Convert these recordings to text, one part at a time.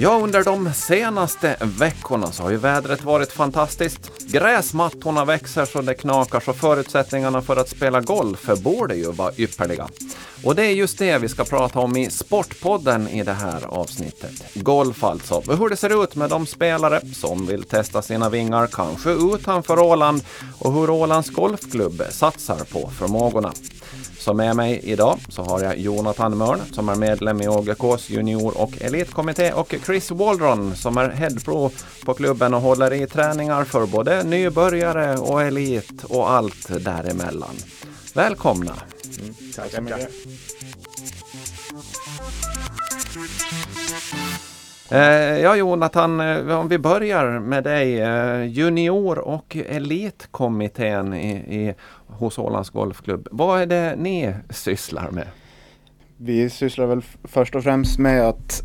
Ja, under de senaste veckorna så har ju vädret varit fantastiskt. Gräsmattorna växer så det knakar så förutsättningarna för att spela golf borde ju vara ypperliga. Och det är just det vi ska prata om i Sportpodden i det här avsnittet. Golf alltså, hur det ser ut med de spelare som vill testa sina vingar, kanske utanför Åland, och hur Ålands Golfklubb satsar på förmågorna. Så med mig idag så har jag Jonathan Mörn som är medlem i AGKs junior och elitkommitté och Chris Waldron som är headpro på klubben och håller i träningar för både nybörjare och elit och allt däremellan. Välkomna! Mm, tack så mycket. Eh, ja, Jonathan, eh, om vi börjar med dig. Eh, junior och elitkommittén i, i, hos Ålands Golfklubb. Vad är det ni sysslar med? Vi sysslar väl först och främst med att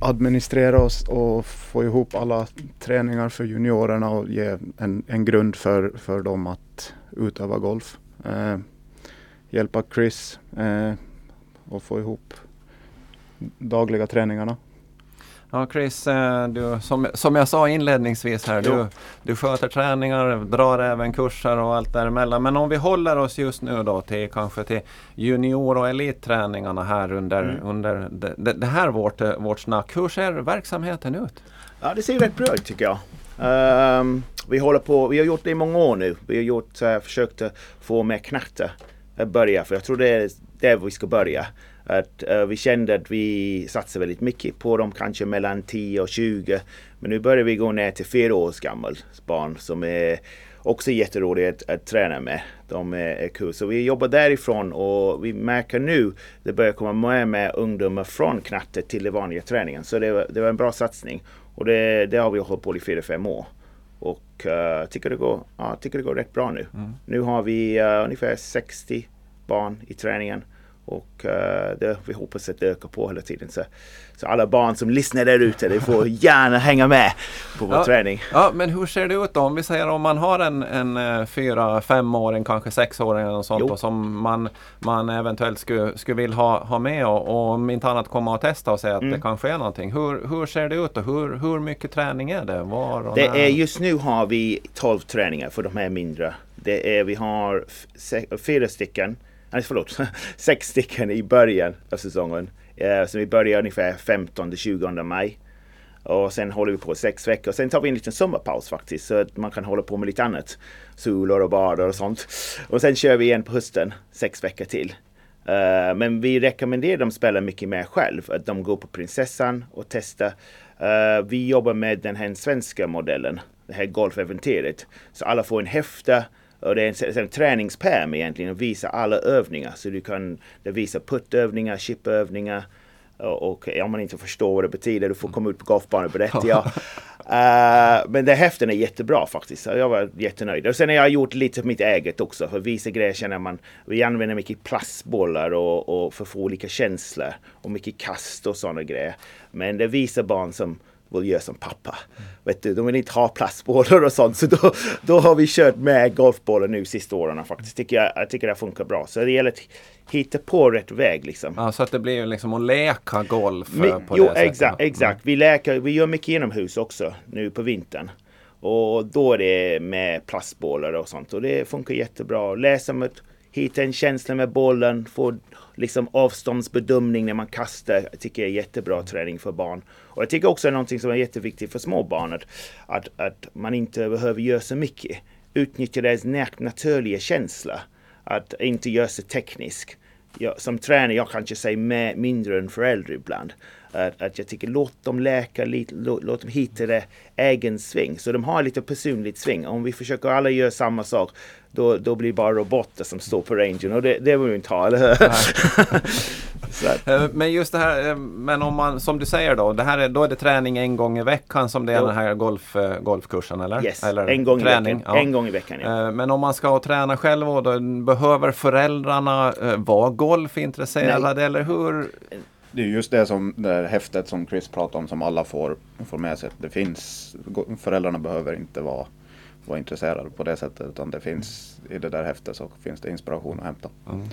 administrera oss och få ihop alla träningar för juniorerna och ge en, en grund för, för dem att utöva golf. Eh, hjälpa Chris eh, och få ihop dagliga träningarna. Ja, Chris, eh, du, som, som jag sa inledningsvis här, du, du sköter träningar, drar även kurser och allt däremellan. Men om vi håller oss just nu då till kanske till junior och elitträningarna här under, mm. under det, det, här vårt, vårt snack. Hur ser verksamheten ut? Ja, det ser rätt bra ut tycker jag. Um, vi håller på, vi har gjort det i många år nu. Vi har gjort, uh, försökt få med knatte att börja, för jag tror det är där vi ska börja. Att, uh, vi kände att vi satsade väldigt mycket på dem, kanske mellan 10 och 20. Men nu börjar vi gå ner till fyra års gammal barn som är också jätteroliga att, att träna med. De är, är kul. Så vi jobbar därifrån och vi märker nu det börjar komma mer med ungdomar från knatte till den vanliga träningen. Så det var, det var en bra satsning. Och det, det har vi hållit på i fyra, fem år. Och uh, tycker, det går, ja, tycker det går rätt bra nu. Mm. Nu har vi uh, ungefär 60 barn i träningen. Och uh, det, vi hoppas att det ökar på hela tiden. Så, så alla barn som lyssnar där ute, de får gärna hänga med på vår ja, träning. Ja, men hur ser det ut då? Om vi säger om man har en, en eh, fyra, femåring, kanske sexåring eller något sånt då, som man, man eventuellt skulle, skulle vilja ha, ha med och, och om inte annat komma och testa och säga att mm. det kanske är någonting. Hur, hur ser det ut och hur, hur mycket träning är det? Var och det är, just nu har vi 12 träningar för de här mindre. Det är, vi har fyra stycken nej förlåt, sex stycken i början av säsongen. Eh, så vi börjar ungefär 15-20 maj. Och sen håller vi på sex veckor. Sen tar vi en liten sommarpaus faktiskt. Så att man kan hålla på med lite annat. Solor och badar och sånt. Och sen kör vi igen på hösten, sex veckor till. Uh, men vi rekommenderar dem spela mycket mer själv. Att de går på Prinsessan och testar. Uh, vi jobbar med den här svenska modellen. Det här golfäventyret. Så alla får en häfta och det är en, en träningspärm egentligen och visar alla övningar. Så du kan det visar puttövningar, chipövningar. Och, och om man inte förstår vad det betyder, du får komma ut på golfbanan och berätta. Ja. uh, men det häften är jättebra faktiskt. Jag var jättenöjd. Och sen har jag gjort lite mitt eget också. För vissa grejer känner man, vi använder mycket plastbollar och, och för att få olika känslor. Och mycket kast och sådana grejer. Men det visar barn som vill göra som pappa. Mm. Vet du, de vill inte ha plastbollar och sånt. Så då, då har vi kört med golfbollar nu sista åren faktiskt. Tycker jag, jag tycker det funkar bra. Så det gäller att hitta på rätt väg liksom. Ja, så att det blir liksom att leka golf Mi, på jo, det sättet. Exakt, exakt. Mm. Vi, leker, vi gör mycket inomhus också nu på vintern. Och då är det med plastbollar och sånt. Och det funkar jättebra. Läsa med hitta en känsla med bollen, få liksom avståndsbedömning när man kastar. Jag tycker det är jättebra träning för barn. Och jag tycker också är någonting som är jätteviktigt för små barn att, att, att man inte behöver göra så mycket. Utnyttja deras naturliga känsla. Att inte göra sig teknisk. Jag, som tränare, jag kanske säger mer, mindre än förälder ibland. Att, att jag tycker låt dem läka lite, låt, låt dem hitta det egen sving. Så de har lite personligt sving. Om vi försöker alla göra samma sak då, då blir det bara robotar som står på rangen och det, det vill vi inte ha, eller hur? Eh, men just det här, eh, men om man, som du säger då, det här är, då är det träning en gång i veckan som det är jo. den här golf, eh, golfkursen eller? Yes, eller en, gång träning. i veckan. Ja. en gång i veckan. Ja. Men om man ska träna själv, då, behöver föräldrarna vara golfintresserade Nej. eller hur? Det är just det som det här häftet som Chris pratade om som alla får, får med sig. Det finns, föräldrarna behöver inte vara vara intresserade på det sättet. Utan det finns i det där häftet så finns det inspiration att hämta. Mm.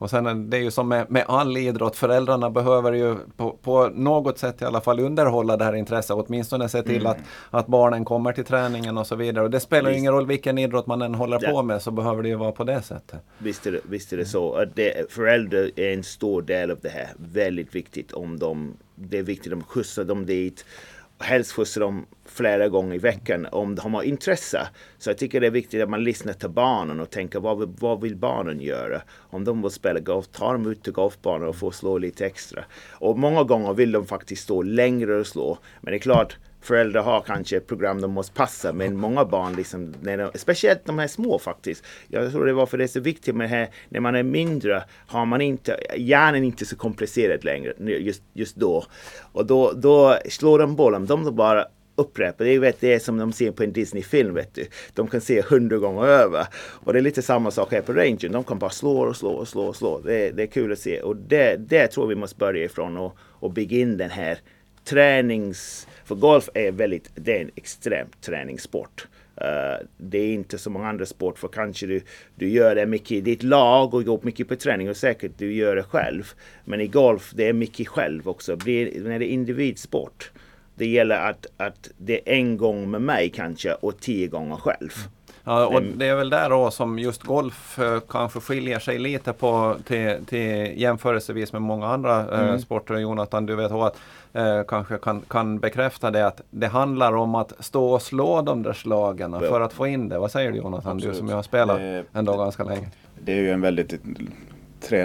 Och sen det är ju som med, med all idrott, föräldrarna behöver ju på, på, något sätt i alla fall underhålla det här intresset, åtminstone se till mm. att, att barnen kommer till träningen och så vidare. Och det spelar ju ingen roll vilken idrott man än håller ja. på med så behöver det ju vara på det sättet. Visst är det, visst är det så. Det, föräldrar är en stor del av det här. Väldigt viktigt om de, det är viktigt att skjutsa dem dit helst skjutsa dem flera gånger i veckan om de har intresse. Så jag tycker det är viktigt att man lyssnar till barnen och tänker vad, vad vill barnen göra? Om de vill spela golf, ta dem ut till golfbanan och få slå lite extra. Och många gånger vill de faktiskt stå längre och slå. Men det är klart, föräldrar har kanske ett program de måste passa men många barn, liksom, när de, speciellt de här små faktiskt. Jag tror det var för det är så viktigt med det här, när man är mindre har man inte, hjärnan inte så komplicerad längre just, just då. Och då, då slår de bollen, de bara upprepar. Det är, vet, det är som de ser på en Disney-film. Vet du. De kan se hundra gånger över. Och det är lite samma sak här på rangen. De kan bara slå och slå och slå och slå. Det, är, det är kul att se. Och det, det tror vi måste börja ifrån och, och bygga in den här tränings för golf är väldigt, det är en extrem träningssport. Uh, det är inte som många andra sport för kanske du, du gör det mycket i ditt lag och går mycket på träning och säkert du gör det själv. Men i golf det är mycket själv också. Blir, när det är individsport. Det gäller att, att det är en gång med mig kanske och tio gånger själv. Ja, och det är väl där då som just golf eh, kanske skiljer sig lite på till, till jämförelsevis med många andra eh, mm. sporter. Jonathan, du vet att eh, kanske kan, kan bekräfta det att det handlar om att stå och slå de där slagen ja. för att få in det. Vad säger du Jonathan, Absolut. du som har spelat det, ändå ganska länge? Det är ju en väldigt,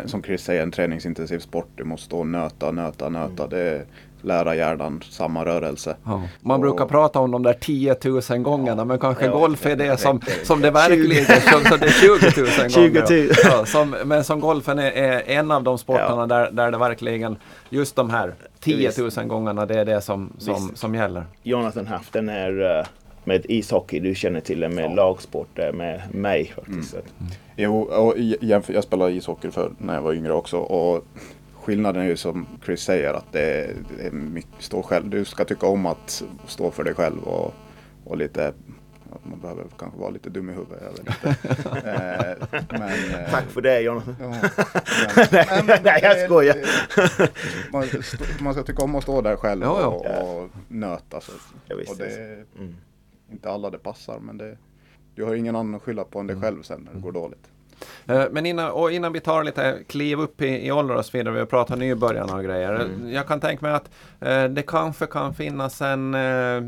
som Chris säger, en träningsintensiv sport. Du måste stå och nöta, nöta, nöta. Mm. Det, lära hjärnan samma rörelse. Ja. Man och, brukar prata om de där 10 000 gångerna men kanske ja, golf är det som, som det verkligen som, som det är 20 000 gånger. 20 000. Ja, som, men som golfen är, är, en av de sporterna där, där det verkligen just de här 10 000 gångerna det är det som, som, som gäller. Jonathan haft den här uh, med ishockey, du känner till det med ja. lagsport med mig faktiskt. Mm. Mm. Jo, och jag, jag spelade ishockey för när jag var yngre också och skillnaden är ju som Chris säger att det är, det är mycket, stå själv. Du ska tycka om att stå för dig själv och, och lite man behöver kanske vara lite dum i huvudet. Jag vet inte. eh, men, eh, Tack för det John. Ja, men, nej, jag skojar. man, man, ska tycka om att stå där själv ja, ja. och, och nöta. Så. Och det mm. inte alla det passar men det, du har ingen annan att skylla på än dig själv sen när det går dåligt. Eh, men innan, och innan vi tar lite kliv upp i, i ålder och så vidare, vi pratar nybörjarna och grejer. Mm. Jag kan tänka mig att eh, det kanske kan finnas en, eh,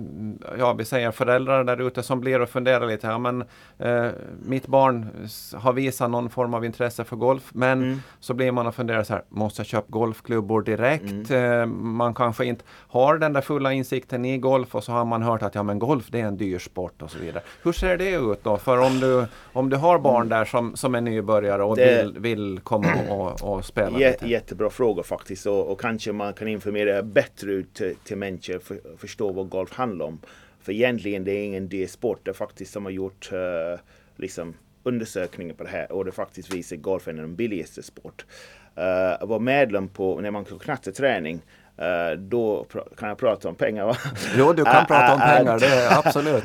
ja vi säger föräldrar där ute som blir och funderar lite. Ja, men, eh, mitt barn har visat någon form av intresse för golf men mm. så blir man och funderar så här, måste jag köpa golfklubbor direkt? Mm. Eh, man kanske inte har den där fulla insikten i golf och så har man hört att ja men golf det är en dyr sport och så vidare. Hur ser det ut då? För om du, om du har barn mm. där som, som är nybörjare och det, vill, vill komma och, och spela lite? Jättebra fråga faktiskt och, och, kanske man kan informera bättre ut till, människor för att förstå vad golf handlar om. För egentligen det är ingen dyr sport. Det är faktiskt som har gjort uh, liksom undersökningar på det här och det faktiskt visar golf är den billigaste sport. Uh, att vara medlem på, när man kan knatteträning Uh, då kan jag prata om pengar va? Jo, du kan uh, prata om pengar, det är absolut.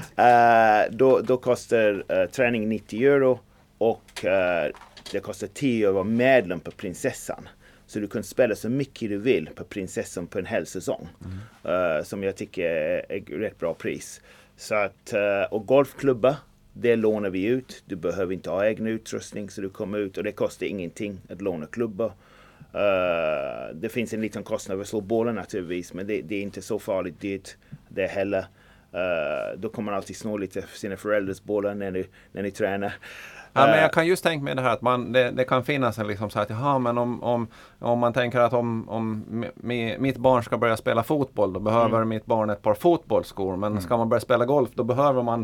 då, då kostar träning 90 euro och uh, det kostar 10 att vara medlem på Prinsessan. Så du kan spela så mycket du vill på Prinsessan på en hel säsong. Mm. Uh, som jag tycker är, ett rätt bra pris. Så att, uh, och golfklubbar, det lånar vi ut. Du behöver inte ha egen utrustning så du kommer ut och det kostar ingenting att låna klubbar. Uh, det finns en liten kostnad för att slå bollen naturligtvis men det, det, är inte så farligt dyrt det heller. Uh, då kommer man alltid snå lite för sina föräldrars bollar när ni, när ni tränar. Ja, men jag eh. kan just tänka mig det här att man, det, det kan finnas en liksom så att jaha, men om, om, om man tänker att om, om mitt barn ska börja spela fotboll då behöver mm. mitt barn ett par fotbollsskor. Men mm. ska man börja spela golf då behöver man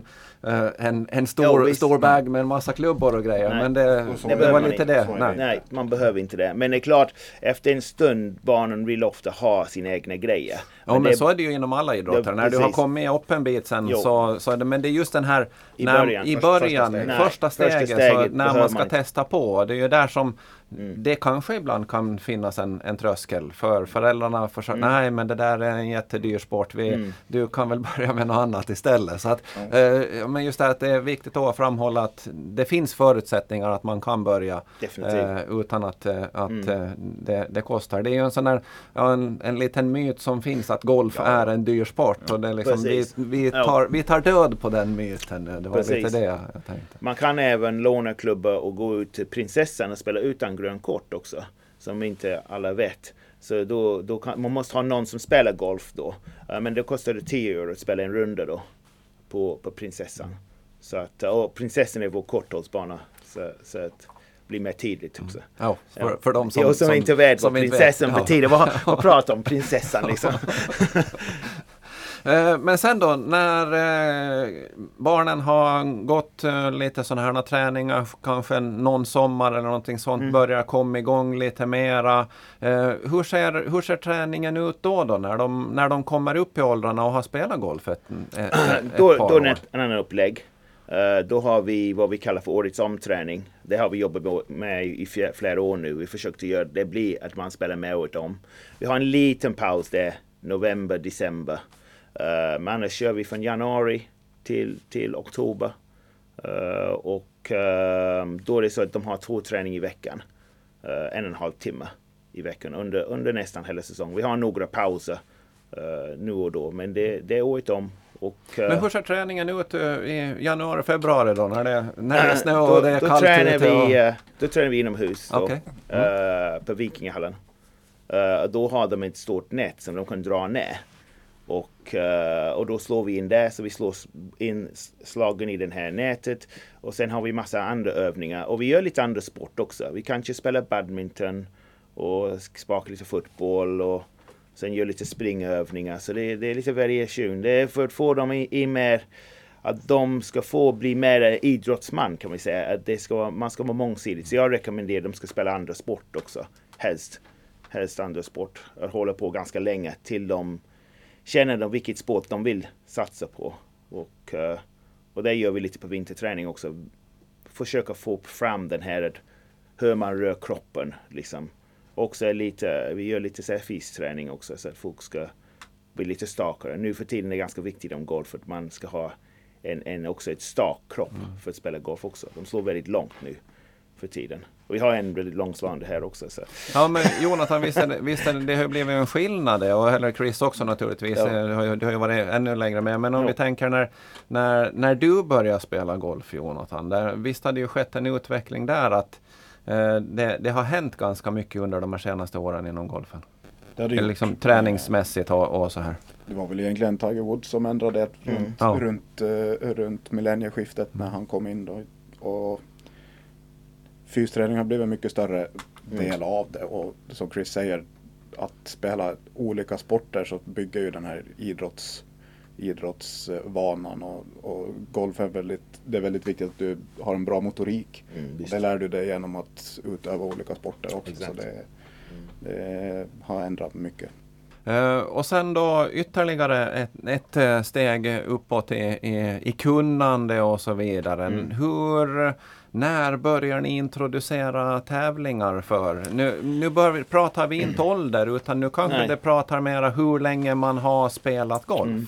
uh, en, en stor, ja, stor bag med en massa klubbor och grejer. Nej. Men det, det, det var lite det. Nej. Nej. man behöver inte det. Men det är klart, efter en stund barnen vill ofta ha sina egna grejer. Ja, men, men så är det ju inom alla idrotter. När du har kommit upp en bit sen så, så är det, men det är just den här i när, början, i början första, första steget, första steget så när man ska man... testa på. Det är ju där som mm. det kanske ibland kan finnas en, en tröskel för föräldrarna. För, mm. Nej men det där är en jättedyr sport. Vi, mm. Du kan väl börja med något annat istället. Så att, eh, men just det att det är viktigt att framhålla att det finns förutsättningar att man kan börja eh, utan att, eh, att mm. Eh, det, det, kostar. Det är ju en sån där, ja, en, en liten myt som finns att golf ja. är en dyr sport. Och det liksom, vi, vi, tar, vi tar död på den myten. Det var Precis. lite det jag tänkte. Man kan även låna klubbar och gå ut till prinsessan och spela utan grönt kort också. Som inte alla vet. Så då, då kan, man måste ha någon som spelar golf då. Uh, men det kostar 10 euro att spela en runda då. På, på prinsessan. Så att, och prinsessan är vår korthållsbana. Så, så att blir mer tydligt också. Mm. Ja, för, för de som, som, som inte vet vad prinsessan betyder. Vad, vad pratar om prinsessan liksom? Eh, men sen då när eh, barnen har gått eh, lite sådana här träningar, kanske någon sommar eller någonting sånt, mm. börjar komma igång lite mera. Hur ser, hur ser träningen ut då, då när, de, när de kommer upp i åldrarna och har spelat golf ett, ett, ett då, par då är det en annan upplägg. Då har vi vad vi kallar för årets omträning. Det har vi jobbat med i flera år nu. Vi försökte göra det blir att man spelar med året om. Vi har en liten paus där, november, december. Uh, men annars kör vi från januari till, till oktober. Uh, och uh, då är det så att de har två träningar i veckan. en och en halv timme i veckan under, under nästan hela säsongen. Vi har några pauser nu och då, men det, det är året om. Och, men hur ser träningen ut i januari, februari då när det, när det är snö och det är kallt tränar vi, och... Då tränar vi inomhus då, okay. mm. på Vikingahallen. då har de ett stort nät som de kan dra ner. Och, eh, och då slår vi in där, så vi slår in slagen i det här nätet. Och sen har vi massa andra övningar. Och vi gör lite andra sport också. Vi kanske spelar badminton och sparkar lite fotboll och sen gör lite springövningar. Så det, det är lite variation. Det är för att få dem i, i mer att de ska få bli mer idrottsman kan vi säga. Att det ska, man ska vara mångsidig. Så jag rekommenderar att de ska spela andra sport också. Helst, helst andra sport. Att hålla på ganska länge till de känner de vilket sport de vill satsa på. Och, eh, och det gör vi lite på vinterträning också. Försöka få fram den här hur man rör kroppen. Liksom. Också lite, vi gör lite så här fysträning också så att folk ska bli lite starkare. Nu för tiden är det ganska viktigt om golf att man ska ha en, en också ett stark kropp mm. för att spela golf också. De slår väldigt långt nu för tiden. Och vi har en väldigt långsvarande här också. Så. Ja men Jonathan, visst, är det, visst är det, det har blivit en skillnad och eller Chris också naturligtvis. Ja. Du, har ju, du har ju varit ännu längre med. Men om ja. vi tänker när, när, när du började spela golf Jonathan. Där, visst har det ju skett en utveckling där att eh, det, det, har hänt ganska mycket under de här senaste åren inom golfen. Det det liksom träningsmässigt och, och, så här. Det var väl egentligen Tiger Woods som ändrade det mm. runt, ja. runt, uh, runt millennieskiftet när han kom in då. Och fysträning har blivit en mycket större mm. del av det och som Chris säger att spela olika sporter så bygger ju den här idrotts, idrottsvanan och, och golf är väldigt, det är väldigt viktigt att du har en bra motorik. Mm, det lär du dig genom att utöva olika sporter också. Exakt. Så det, mm. det har ändrat mycket. Uh, och sen då ytterligare ett, ett eh, steg uppåt i, i, i kunnande och så vidare. Mm. Hur när börjar ni introducera tävlingar för? Nu, nu bör, pratar vi inte ålder utan nu kanske Nej. det pratar mera hur länge man har spelat golf. Mm.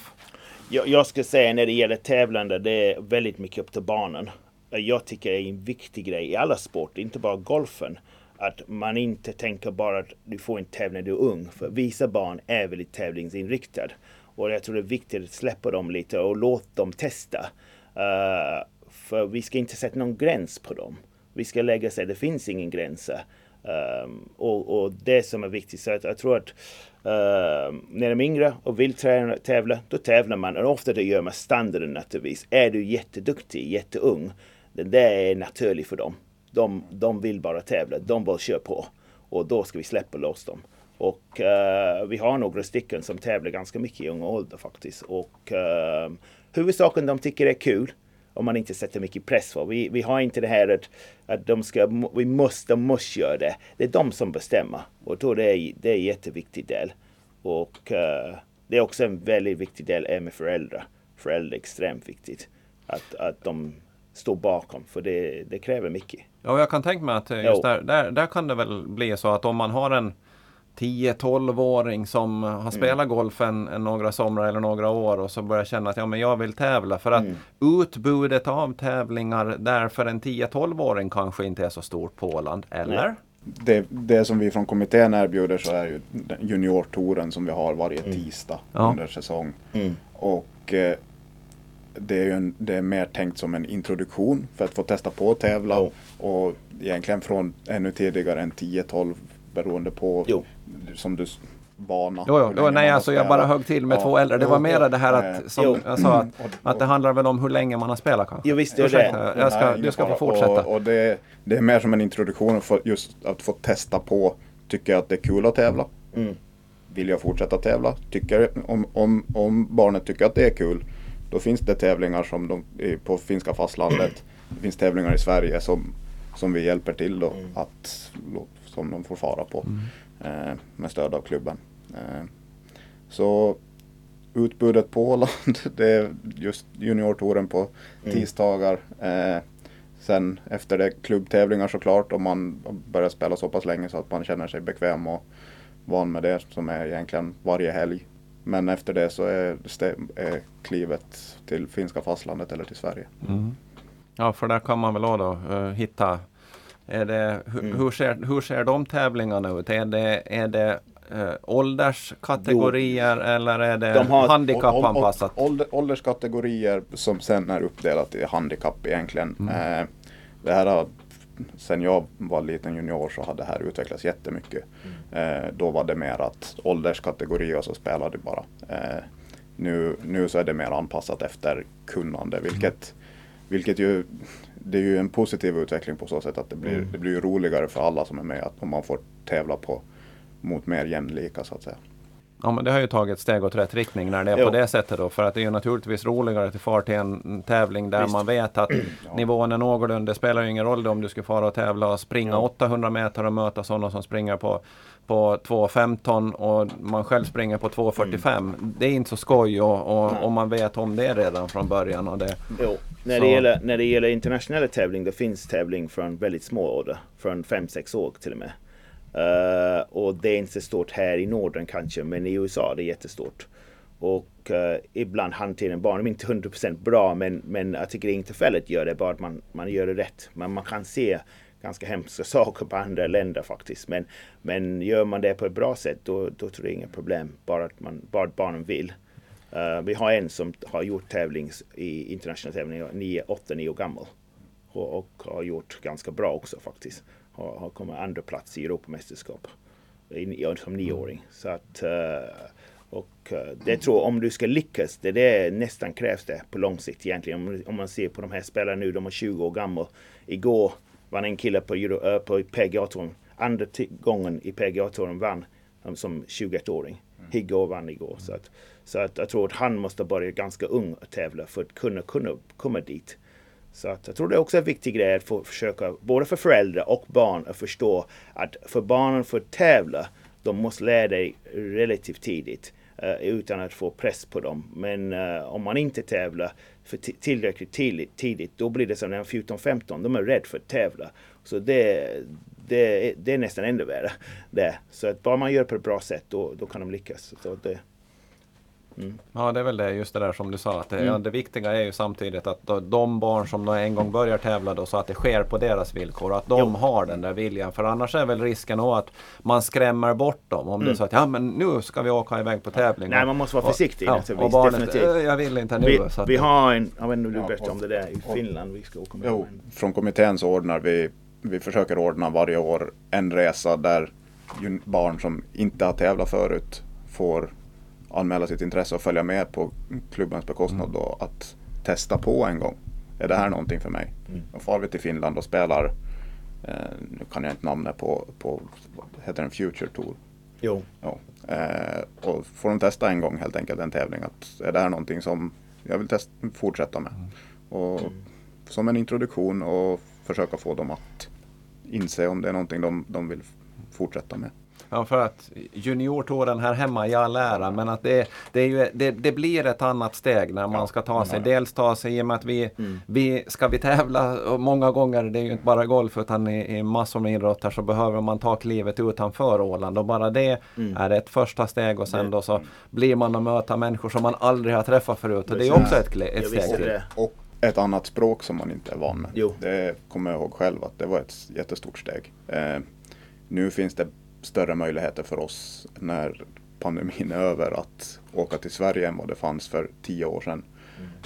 Jag, jag ska säga när det gäller tävlande, det är väldigt mycket upp till barnen. Jag tycker det är en viktig grej i alla sporter, inte bara golfen. Att man inte tänker bara att du får en tävling när du är ung. För vissa barn är väldigt tävlingsinriktade. Och jag tror det är viktigt att släppa dem lite och låta dem testa. Uh, för vi ska inte sätta någon gräns på dem. Vi ska lägga sig, det finns ingen gräns. Um, ehm, och, och, det som är viktigt, så att jag tror att uh, när de är yngre och vill träna, tävla, då tävlar man. Och ofta det gör man standarden naturligtvis. Är du jätteduktig, jätteung, det där är naturligt för dem. De, de vill bara tävla, de bara kör på. Och då ska vi släppa loss dem. Och uh, vi har några stycken som tävlar ganska mycket i ung ålder faktiskt. Och uh, huvudsaken de tycker är kul om man inte sätter mycket press på. Vi, vi har inte det här att, att de ska, vi måste, de måste göra det. Det är de som bestämmer och då det är det är en jätteviktig del. Och uh, det är också en väldigt viktig del med föräldrar. Föräldrar är extremt viktigt. Att, att de står bakom för det, det kräver mycket. Ja, jag kan tänka mig att eh, just där, där, där kan det väl bli så att om man har en 10-12-åring som har Mm. spelat golf en, en några somrar eller några år och så börjar känna att ja, men jag vill tävla. För att Mm. utbudet av tävlingar där för en 10-12-åring kanske inte är så stort på Åland. Eller? Nej. Det, det som vi från kommittén erbjuder så är ju juniortouren som vi har varje tisdag Ja. under säsong. Mm. Och eh, det är ju en, det är mer tänkt som en introduktion för att få testa på att tävla. Jo. Och egentligen från ännu tidigare än 10-12 beroende på Jo. som du vana. Jo, jo, nej, alltså jag bara högg till med Ja, två äldre. Det var mera det här eh, att, som jo. jag sa, att, Och- att det handlar väl om hur länge man har spelat kanske. Jo, visst det Ursäkta, jag ska, Nej, du ska få fortsätta. Och, och det, det är mer som en introduktion för just att få testa på. Tycker jag att det är kul att tävla? Mm. Vill jag fortsätta tävla? Tycker, om, om, om barnet tycker att det är kul, då finns det tävlingar som de, på finska fastlandet. Det finns tävlingar i Sverige som, som vi hjälper till då, att, som de får fara på eh, med stöd av klubben. Eh, så utbudet på Åland, det är just juniortouren på tisdagar. Eh, sen efter det klubbtävlingar såklart om man börjar spela så pass länge så att man känner sig bekväm och van med det som är egentligen varje helg. Men efter det så är, är klivet till finska fastlandet eller till Sverige. Mm. Ja, för där kan man väl då uh, hitta är det, hur, Mm. hur, ser, hur ser de tävlingarna ut? Är det, är det uh, ålderskategorier eller är det De har- handikappanpassat? Ål- ålder, ålderskategorier som sen är uppdelat i handikapp egentligen. Eh, det här har, sen jag var liten junior så hade det här utvecklats jättemycket. Eh, då var det mer att ålderskategori och så spelade du bara. Eh, nu, nu så är det mer anpassat efter kunnande vilket, vilket ju det är ju en positiv utveckling på så sätt att det blir, det blir roligare för alla som är med att man får tävla på mot mer jämlika så att säga. Ja, men det har ju tagit steg åt rätt riktning när det är Jo. på det sättet då. För att det är ju naturligtvis roligare till far till en tävling där Visst. man vet att nivån är någorlunda. Det spelar ju ingen roll om du ska fara och tävla och springa 800 meter och möta sådana som springer på, på 2.15 och man själv springer på 2.45. Det är inte så skoj och, och, och man vet om det redan från början. Och det, Jo. När, Så- det gäller, när det gäller internationella tävling, det finns tävling från väldigt små ålder. Från 5-6 år till och med. Eh, och det är inte så stort här i Norden kanske, men i USA är det jättestort. Och eh, ibland hanterar barnen inte 100% bra, men, men jag tycker inte felet gör det, bara att man, man gör det rätt. Men man kan se ganska hemska saker på andra länder faktiskt. Men, men gör man det på ett bra sätt, då, då tror jag inga problem. Bara att, man, bara att barnen vill. Uh, vi har en som har gjort tävling i internationella tävlingar, 8-9 år gammal. Och, och har gjort ganska bra också faktiskt. Har, har kommit andra plats i Europamästerskap i, som nioåring. Så att, uh, och uh, det tror jag, om du ska lyckas, det, det nästan krävs det på lång sikt egentligen. Om, om man ser på de här spelarna nu, de är 20 år gamla. Igår vann en kille på, Euro, eh, på PGA-touren, andra gången i PGA-touren vann um, som 21-åring. Higgå vann igår. Så, att, så att jag tror att han måste börja ganska ung att tävla för att kunna, kunna komma dit. Så att jag tror det är också en viktig grej att få försöka, både för föräldrar och barn, att förstå att för barnen för att tävla, de måste lära dig relativt tidigt eh, utan att få press på dem. Men eh, om man inte tävlar för tillräckligt tidigt, tidigt, då blir det som när de är 14-15, de är rädda för att tävla. Så det, det, är- det är nästan ännu värre. Det. Så att bara man gör det på ett bra sätt, då, då kan de lyckas. Så det, Ja, det är väl det, just det där som du sa. Att det, Mm. ja, det viktiga är ju samtidigt att de barn som en gång börjar tävla då, så att det sker på deras villkor. och Att de Jo. har den där viljan. För annars är väl risken att man skrämmer bort dem. Om det är så att ja, men nu ska vi åka iväg på tävling. Mm. Nej, Och- man måste vara och- försiktig Ja, naturligtvis, och barnet, definitivt. "Eh, jag vill inte nu. vi, så att, vi har en, jag vet inte om du Ja, berättade och- om det där i och- Finland, vi ska åka med. Jo, från kommittén så ordnar vi, vi försöker ordna varje år en resa där barn som inte har tävlat förut får anmäla sitt intresse och följa med på klubbens bekostnad då att testa på en gång. Är det här någonting för mig? Mm. Då far vi till Finland och spelar, eh, nu kan jag inte namnet på, på heter den, Future Tour. Jo. Ja. Eh, och får de testa en gång helt enkelt en tävling. Att är det här någonting som jag vill testa, fortsätta med. Och Som en introduktion och försöka få dem att inse om det är någonting de, de vill fortsätta med. Ja, för att juniortouren här hemma i all ära, men att det, det, är ju, det, det blir ett annat steg när man Ja, ska ta sig, dels ta sig i och med att vi, Mm. vi ska vi tävla många gånger, det är ju inte bara golf utan i, i massor med idrotter så behöver man ta klivet utanför Åland och bara det Mm. är ett första steg och sen Det- då så blir man att möta människor som man aldrig har träffat förut och det är också ett, ett steg till. ett annat språk som man inte är van med. Jo. Det kommer jag ihåg själv att det var ett jättestort steg. Eh, nu finns det större möjligheter för oss när pandemin är över att åka till Sverige än vad det fanns för tio år sedan.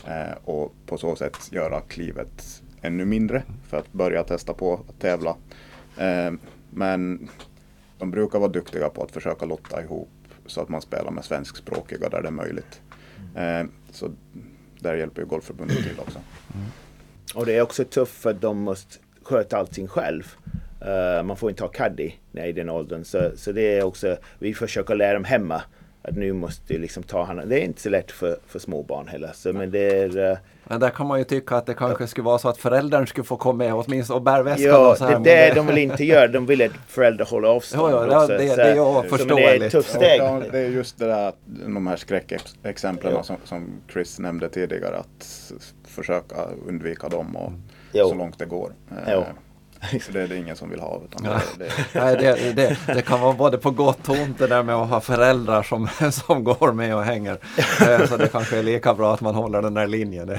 Eh, och på så sätt göra klivet ännu mindre för att börja testa på att tävla. Eh, men de brukar vara duktiga på att försöka lotta ihop så att man spelar med svenskspråkiga där det är möjligt. Eh, så där hjälper ju Golfförbundet till också. Och det är också tufft för att de måste sköta allting själv. Eh, man får inte ha caddy i den åldern. Så, så det är också, vi försöker lära dem hemma. Att nu måste du liksom ta hand Det är inte så lätt för, för små barn heller. Så, men det är... eh, Men där kan man ju tycka att det kanske skulle vara så att föräldern skulle få komma med åtminstone och bära väskan Ja, och så här. det är det de vill inte göra. De vill att föräldrar håller avstånd. Ja, ja, också. det- Så- det är så- förståeligt. Det är ett tufft steg. Ja, det är just det där, att de här skräckexemplen Ja. som, som Chris nämnde tidigare, att försöka undvika dem och Jo. så långt det går. Eh, Jo. Så det är det ingen som vill ha. Utan Ja. det, det, Nej, det, det, det kan vara både på gott och ont det där med att ha föräldrar som, som går med och hänger. Eh, Så det kanske är lika bra att man håller den där linjen.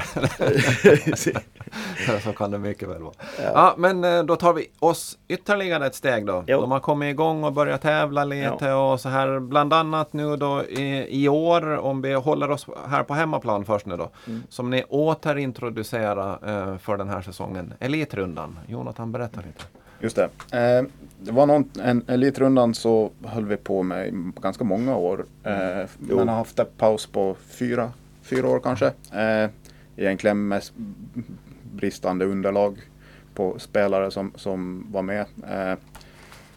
Så kan det mycket väl vara. Ja. men eh, då tar vi oss ytterligare ett steg då. Jo. De har kommit igång och börjat tävla lite och så här. Bland annat nu då i, i år, om vi håller oss här på hemmaplan först nu då. Mm. Som ni återintroducerar eh, för den här säsongen. Elitrundan. Jonathan, berätta lite. just det. Eh, det var någon, en Elitrundan så höll vi på med ganska många år. Eh, Jo. men har haft en paus på fyra, fyra år kanske. Eh, egentligen mest bristande underlag på spelare som, som var med. Eh,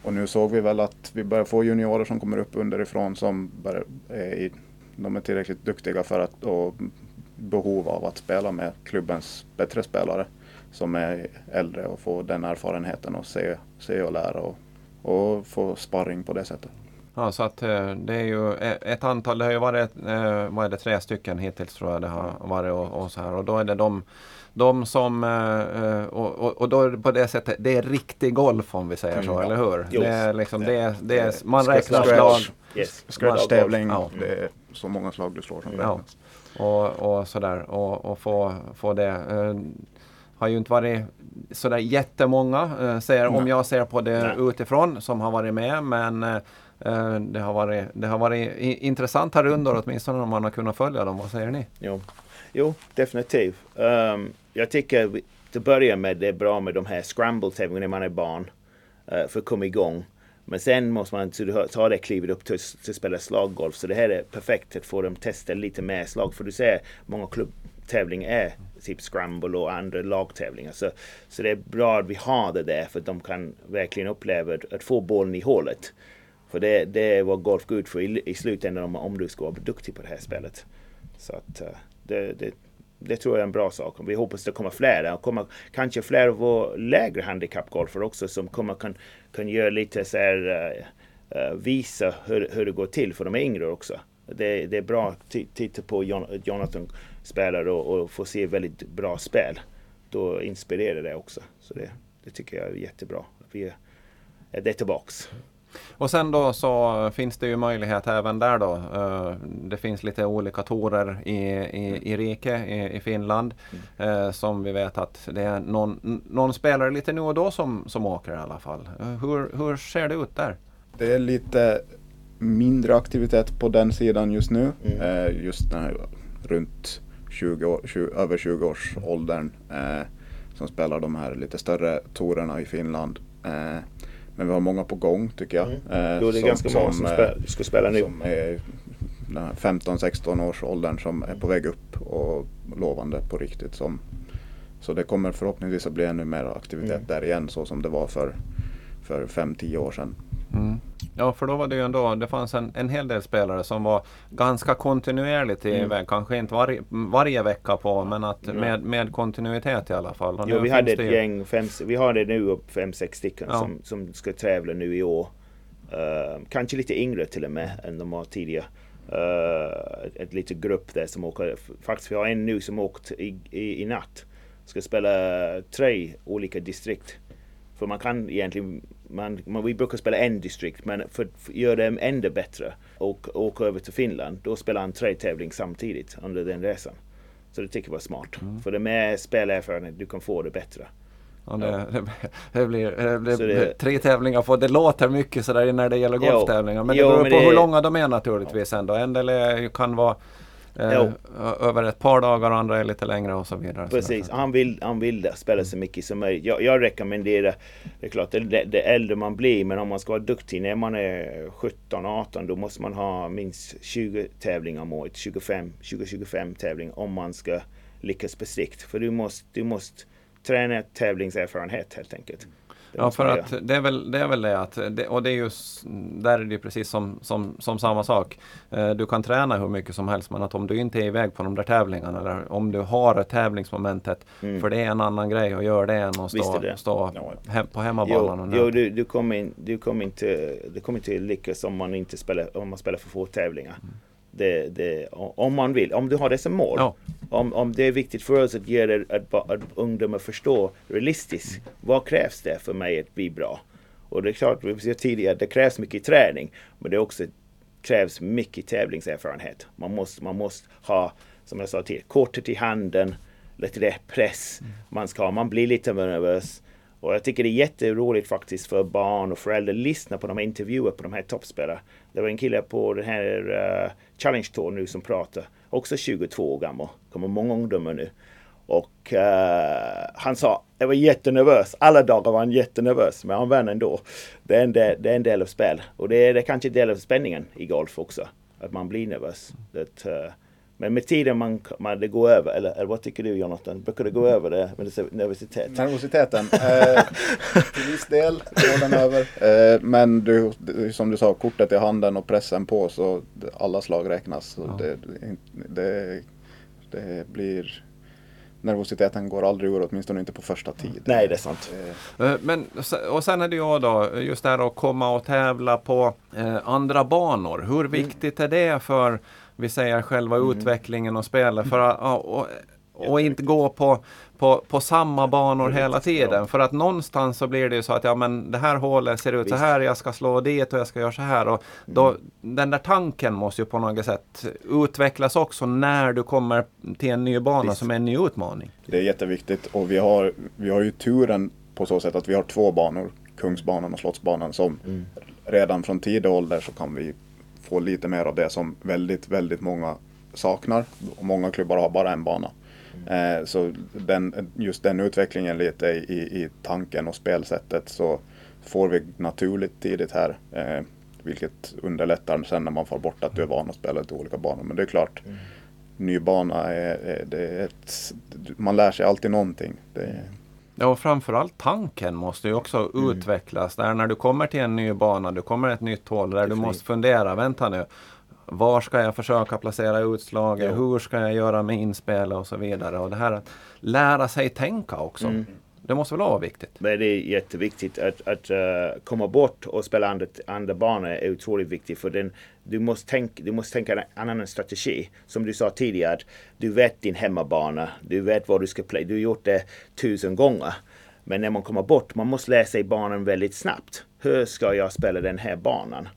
och nu såg vi väl att vi börjar få juniorer som kommer upp underifrån som börjar, är i, de är tillräckligt duktiga för att och behov av att spela med klubbens bättre spelare som är äldre och få den erfarenheten och se, se och lära och, och få sparring på det sättet. Ja, så att eh, det är ju e- ett antal, det har ju varit, eh, vad är det, tre stycken hittills tror jag det har varit och, och så här. Och då är det de, de som, eh, och, och, och då är det på det sättet, det är riktig golf om vi säger så, Mm, ja. eller hur? Jo. Det är liksom, det är, det är, man räknar scratch. slag. Yes. Scratch-tävling, Ja. det är så många slag du slår som Ja. räknas. och, och sådär och, och få, få det. Har ju inte varit sådär jättemånga, eh, ser, om jag ser på det Nej. utifrån, som har varit med. Men eh, eh, det har varit, det har varit intressanta rundor åtminstone om man har kunnat följa dem. Vad säger ni? Jo, jo definitivt. Um, jag tycker till att börja med det är bra med de här scramble-tävlingarna när man är barn. eh, för att komma igång. Men sen måste man ta- ta det klivet upp till, till att spela slaggolf. Så det här är perfekt att få dem testa lite mer slag. För du ser många tävling är typ scramble och andra lagtävlingar. Så, så det är bra att vi har det där för att de kan verkligen uppleva att, att få bollen i hålet. För det, det är vad golf går ut för i, i slutändan om, om du ska vara duktig på det här spelet. Så att eh, det, det, det tror jag är en bra sak. Vi hoppas det kommer flera. Och kommer kanske fler av våra lägre handikappgolfare också som kommer kan, kan göra lite så här, uh, visa hur, hur det går till för de yngre också. Det, det är bra att titta på Jonathan spelar och, och få se väldigt bra spel. Då inspirerar det också. Så det, det tycker jag är jättebra. Vi är, det är tillbaks. Och sen då så finns det ju möjlighet även där då. eh, Det finns lite olika torer i, i, i Rike i, i Finland. eh, Som vi vet att det är någon, någon spelare lite nu och då som, som åker i alla fall. Eh, Hur, hur ser det ut där? Det är lite mindre aktivitet på den sidan just nu. Mm. Just den här runt 20 år, 20, över 20 års åldern eh, som spelar de här lite större torerna i Finland. Eh, men vi har många på gång tycker jag. Mm. Eh, Jo, det är ganska många som, eh, spel, ska spela nu. som är den här 15-16 års åldern som är på väg upp och lovande på riktigt. Som, så det kommer förhoppningsvis att bli ännu mer aktivitet Mm. där igen så som det var för, för 5-10 år sedan. Mm. Ja, för då var det ju ändå, det fanns en, en hel del spelare som var ganska kontinuerligt Mm. iväg. Kanske inte varje, varje vecka på, men att med, med kontinuitet i alla fall. Jo, vi hade ett det gäng, fem, vi har det nu upp fem, sex stycken Ja. som, som ska tävla nu i år. Uh, kanske lite yngre till och med än de var tidigare. Uh, ett litet grupp där som åker. Faktiskt vi har en nu som åkt i, i, i natt. Ska spela tre olika distrikt. För man kan egentligen, man, man, vi brukar spela en distrikt men för att göra det ännu bättre och åka över till Finland, då spelar han tre tävlingar samtidigt under den resan. Så det tycker jag var smart. Mm. För det med spelerfarenhet, du kan få det bättre. Ja, det, det, det, blir, det blir tre tävlingar på. Det låter mycket sådär när det gäller golftävlingar. Men jo, det beror på hur långa de är naturligtvis ändå. En del är, kan vara eh, över ett par dagar och andra är lite längre och så vidare. Precis, han vill, han vill spela så mycket som möjligt. Jag, jag rekommenderar, det är klart, det, det äldre man blir, men om man ska vara duktig när man är 17-18 då måste man ha minst 20 tävlingar om året. 20-25 tävlingar om man ska lyckas på sikt. För du måste, du måste träna tävlingserfarenhet helt enkelt. Ja, för att det är väl det, är väl det att, det, och det är just, där är det precis som, som, som samma sak. Eh, du kan träna hur mycket som helst men att om du inte är iväg på de där tävlingarna eller om du har tävlingsmomentet, mm. för det är en annan grej att göra det än att stå, stå hem, på hemmabanan. Jo, jo du, du, kommer in, du kommer inte, du kommer inte lyckas om man inte spelar, om man spelar för få tävlingar. Mm. Det, det, om man vill, om du har det som mål. Ja. Om, om det är viktigt för oss att det, att, att ungdomar förstår realistiskt. Vad krävs det för mig att bli bra? Och det är klart, vi sa tidigare, det krävs mycket träning. Men det också krävs mycket tävlingserfarenhet. Man måste, man måste ha, som jag sa tidigare, kortet i handen, lite rätt press. Man ska man blir lite nervös. Och jag tycker det är jätteroligt faktiskt för barn och föräldrar att lyssna på de här intervjuer på de här toppspelarna. Det var en kille på den här uh, Challenge Tour nu som pratar. Också 22 år gammal. Kommer många ungdomar nu. Och uh, han sa, jag var jättenervös. Alla dagar var han jättenervös. Men han vann ändå. Det är en del, det är en del av spel. Och det är, det är kanske en del av spänningen i golf också. Att man blir nervös. Det, uh, eh, men med tiden man, man, det går över, eller, eller vad tycker du Jonathan? Brukar det gå över det med nervositet? Nervositeten? Eh, till viss del går den över. Eh, men du, som du sa, kortet i handen och pressen på så alla slag räknas. Så ja. det, det, det blir nervositeten går aldrig ur, åtminstone inte på första tid. Nej, det är sant. Eh, men, och sen är det ju då just det här att komma och tävla på eh, andra banor. Hur viktigt är det för vi säger själva mm. utvecklingen och spelet. För att, och, och inte gå på, på, på samma banor hela tiden. För att någonstans så blir det ju så att ja men det här hålet ser ut Visst. så här, jag ska slå dit och jag ska göra så här. Och då, mm. Den där tanken måste ju på något sätt utvecklas också när du kommer till en ny bana Visst. som är en ny utmaning. Det är jätteviktigt och vi har, vi har ju turen på så sätt att vi har två banor, Kungsbanan och Slottsbanan som mm. redan från tidig ålder så kan vi få lite mer av det som väldigt, väldigt många saknar. Och många klubbar har bara en bana. Eh, så den, just den utvecklingen lite i, i tanken och spelsättet så får vi naturligt tidigt här. Eh, vilket underlättar sen när man får bort att du är van att spela lite olika banor. Men det är klart, mm. ny bana är, är, är ett, man lär sig alltid någonting. Det, Ja, och framförallt tanken måste ju också mm. utvecklas. Där när du kommer till en ny bana, du kommer ett nytt hål där du måste fundera, vänta nu. Var ska jag försöka placera utslaget? Jo. Hur ska jag göra med inspel och så vidare. Och det här att lära sig tänka också. Mm. Det måste väl vara viktigt? Men det är jätteviktigt att, att uh, komma bort och spela andra, andra banor är otroligt viktigt. För den, du, måste tänka, du måste tänka en annan strategi. Som du sa tidigare, att du vet din hemmabana. Du vet vad du ska play. Du har gjort det tusen gånger. Men när man kommer bort, man måste lära sig banan väldigt snabbt. Hur ska jag spela den här banan?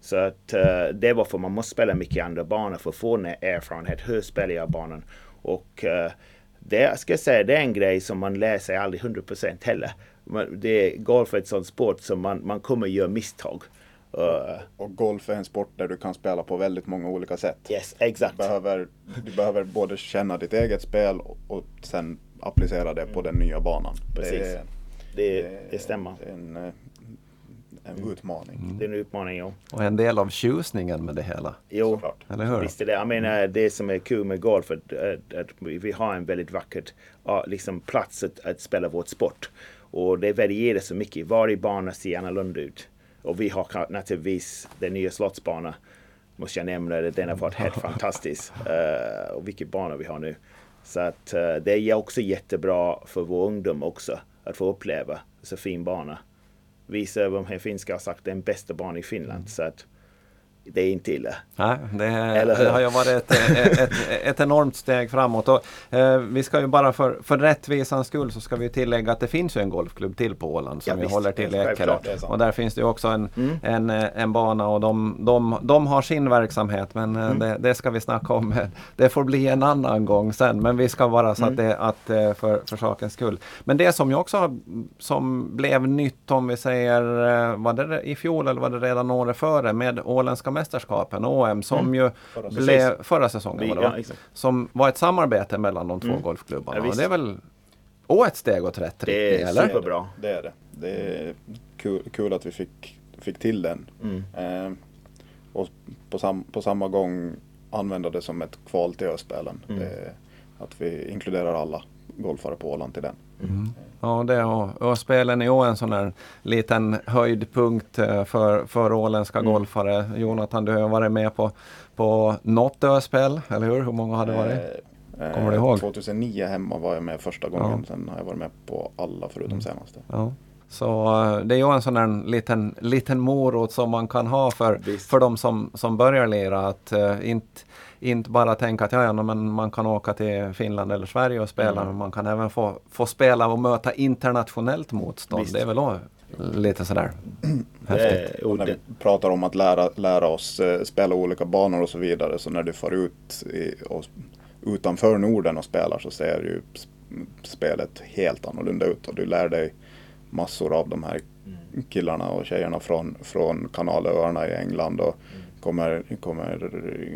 Så att uh, det är varför man måste spela mycket andra banor för att få den här erfarenhet. Hur spelar jag banan? Och uh, det ska jag säga, det är en grej som man lär sig aldrig 100% heller. Det är, golf är ett sånt sport som man, man kommer göra misstag. Uh, och golf är en sport där du kan spela på väldigt många olika sätt. Yes, exakt. Du behöver, du behöver både känna ditt eget spel och, och sen applicera det på den nya banan. Precis. Det, det, det, det stämmer. En, eh, en mm. utmaning. Mm. Det är en utmaning, ja. Och en del av tjusningen med det hela. Jo, Såklart. eller hur? Visst är det. Jag menar, det som är kul med golf är att, att, vi har en väldigt vacker liksom, plats att, att spela vår sport. Och det varierar så mycket. Varje bana ser annorlunda ut. Och vi har naturligtvis den nya slottsbanan. Måste jag nämna det. Den har varit helt fantastisk. Uh, och vilken bana vi har nu. Så att uh, det är också jättebra för vår ungdom också. Att få uppleva så fin bana. Vissa av de här finska har sagt den bästa banan i Finland. Så att det är inte illa. Nej, det, det har ju varit ett, ett, ett, ett enormt steg framåt. Och, eh, vi ska ju bara för, för rättvisans skull så ska vi tillägga att det finns ju en golfklubb till på Åland som Ja, vi håller till i Ekerö. Och där finns det också en, Mm. en, eh, en bana och de, de, de har sin verksamhet men eh, Mm. det, det ska vi snacka om. Det får bli en annan gång sen men vi ska bara så att Mm. det att, eh, för, för sakens skull. Men det som ju också har- som blev nytt om vi säger, var det i fjol eller var det redan året före med Åländska mästerskapen, OM, som ju Förra blev förra säsongen Vi, var det, ja, som var ett samarbete mellan de två Mm. golfklubbarna. Ja, det är väl och ett steg åt rätt Det riktning, är eller? superbra. Det är det. Det är kul, kul att vi fick, fick till den. Mm. Eh, och på, sam, på samma gång använda det som ett kval till Öspelen. Mm. Eh, att vi inkluderar alla golfare på Åland till den. Ja, det och, och spelen är ju en sån där liten höjdpunkt eh, för, för åländska Mm. golfare. Jonathan, du har varit med på, på något öspel, eller hur? Hur många har det varit? Eh, Kommer du ihåg? 2009 hemma var jag med första gången. Sen har jag varit med på alla förutom Mm. senaste. Ja. Så eh, det är ju en sån där liten, liten morot som man kan ha för, Visst. för de som, som börjar lira. Att uh, inte, inte bara tänka att ja, ja, men man kan åka till Finland eller Sverige och spela. Mm. Men man kan även få, få spela och möta internationellt motstånd. Visst. Det är väl också lite sådär häftigt. Och och när vi pratar om att lära, lära oss eh, spela olika banor och så vidare. Så när du far ut i, och, utanför Norden och spelar så ser ju sp- spelet helt annorlunda ut. Och du lär dig massor av de här killarna och tjejerna från, från Kanalöarna i England. Och kommer, kommer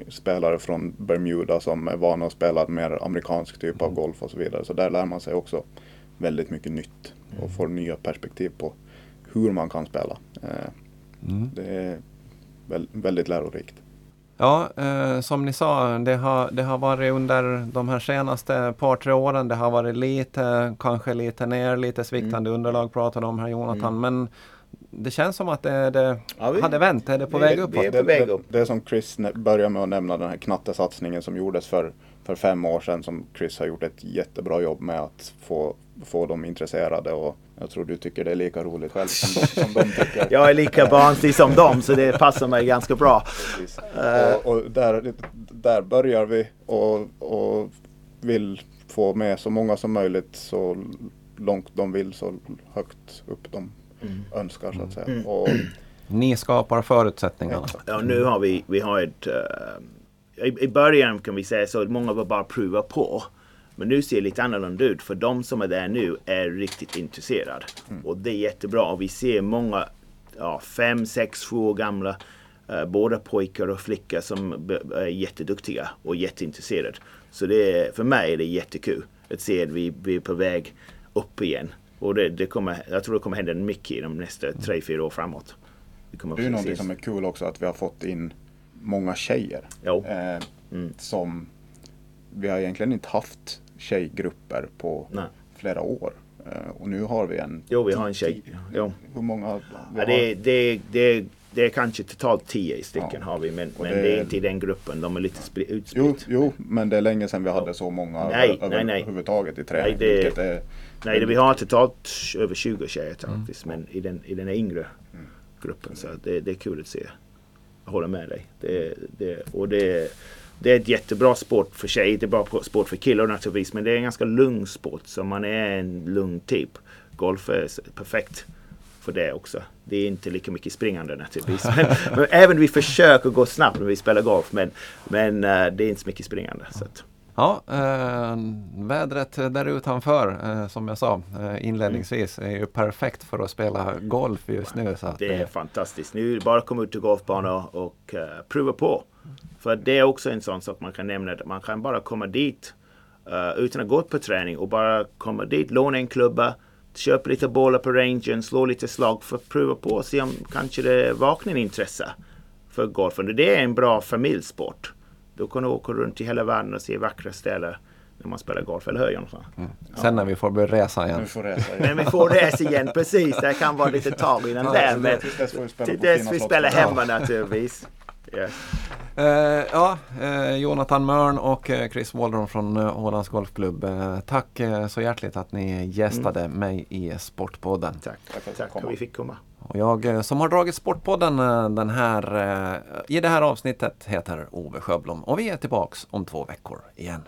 spelare från Bermuda som är vana att spela mer amerikansk typ av golf och så vidare. Så där lär man sig också väldigt mycket nytt och får nya perspektiv på hur man kan spela. Eh, Mm. det är väl, väldigt lärorikt. Ja, eh, som ni sa, det har, det har varit under de här senaste par tre åren, det har varit lite, kanske lite ner, lite sviktande underlag pratade om här Jonathan, men det känns som att det, det Ja, vi- hade vänt, är det på vi- väg vi uppåt? är på väg det, upp. det, det som Chris börjar med att nämna, den här knattesatsningen som gjordes för, för fem år sedan som Chris har gjort ett jättebra jobb med att få, få dem intresserade och jag tror du tycker det är lika roligt själv som de, som de tycker. jag är lika barnslig som dem så det passar mig ganska bra. Och, och där, där börjar vi och, och vill få med så många som möjligt så långt de vill så högt upp de önskar så att säga. Mm. Och, Ni skapar förutsättningarna. Ja, nu har vi, vi har ett... eh, i, I början kan vi säga så att många var bara prova på. Men nu ser det lite annorlunda ut för de som är där nu är riktigt intresserade. Och det är jättebra. Och vi ser många, ja, fem, sex, sju år gamla, eh, både pojkar och flickor som är jätteduktiga och jätteintresserade. Så det är, för mig är det jättekul att se att vi, vi är på väg upp igen. Och det, det kommer, jag tror det kommer hända mycket i de nästa tre, fyra år framåt. Vi kommer det är någonting som är kul också att vi har fått in många tjejer. Eh, Mm. Som vi har egentligen inte haft tjejgrupper på Nej. flera år. Eh, och nu har vi en. Jo, vi har en tjej. Jo. Hur många? Vi Ja, har, det, det, det, är kanske totalt tio stycken Ja. har vi, men, men det- det är inte i den gruppen. De är lite spri- Jo, utspritt. jo, men det är länge sedan vi hade så många Nej, över, nej, nej. överhuvudtaget i träning. Nej, det- är, Nej, det, vi har totalt över 20 tjejer faktiskt, men i den, i den yngre gruppen. Så det, det är kul att se. Jag håller med dig. Det, det, och det, det är ett jättebra sport för tjejer. Det är bra sport för killar naturligtvis, men det är en ganska lugn sport. Så man är en lugn typ. Golf är perfekt för det också. Det är inte lika mycket springande naturligtvis. Men, men även vi försöker gå snabbt när vi spelar golf, men, men eh, det är inte så mycket springande. Så att, Ja, eh, vädret där utanför, eh, som jag sa eh, inledningsvis, är ju perfekt för att spela golf just nu. Så Det är eh, fantastiskt. Nu är det bara att komma ut till golfbanor och uh, prova på. För det är också en sån sak man kan nämna. Att man kan bara komma dit eh, utan att gå på träning och bara komma dit, låna en klubba, köpa lite bollar på rangen, slå lite slag för att prova på och se om kanske det vaknar intresse för golfen. Det är en bra familjsport. Då kan du åka runt i hela världen och se vackra ställen när man spelar golf. Eller hur Jonathan? Sen när vi får börja resa igen. nu får resa igen. Men vi får resa igen, precis. Det kan vara lite tag innan Ja, så Men tills dess får vi spela till på dess vi spelar hemma naturligtvis. Yes. Eh, ja, eh, Jonathan Mörn och eh, Chris Waldron från uh, Ålands Golfklubb. Eh, tack så hjärtligt att ni gästade mig i Sportpodden. Tack. Tack för att vi fick komma. Och jag som har dragit Sportpodden den här, eh, i det här avsnittet heter Ove Sjöblom och vi är tillbaks om två veckor igen.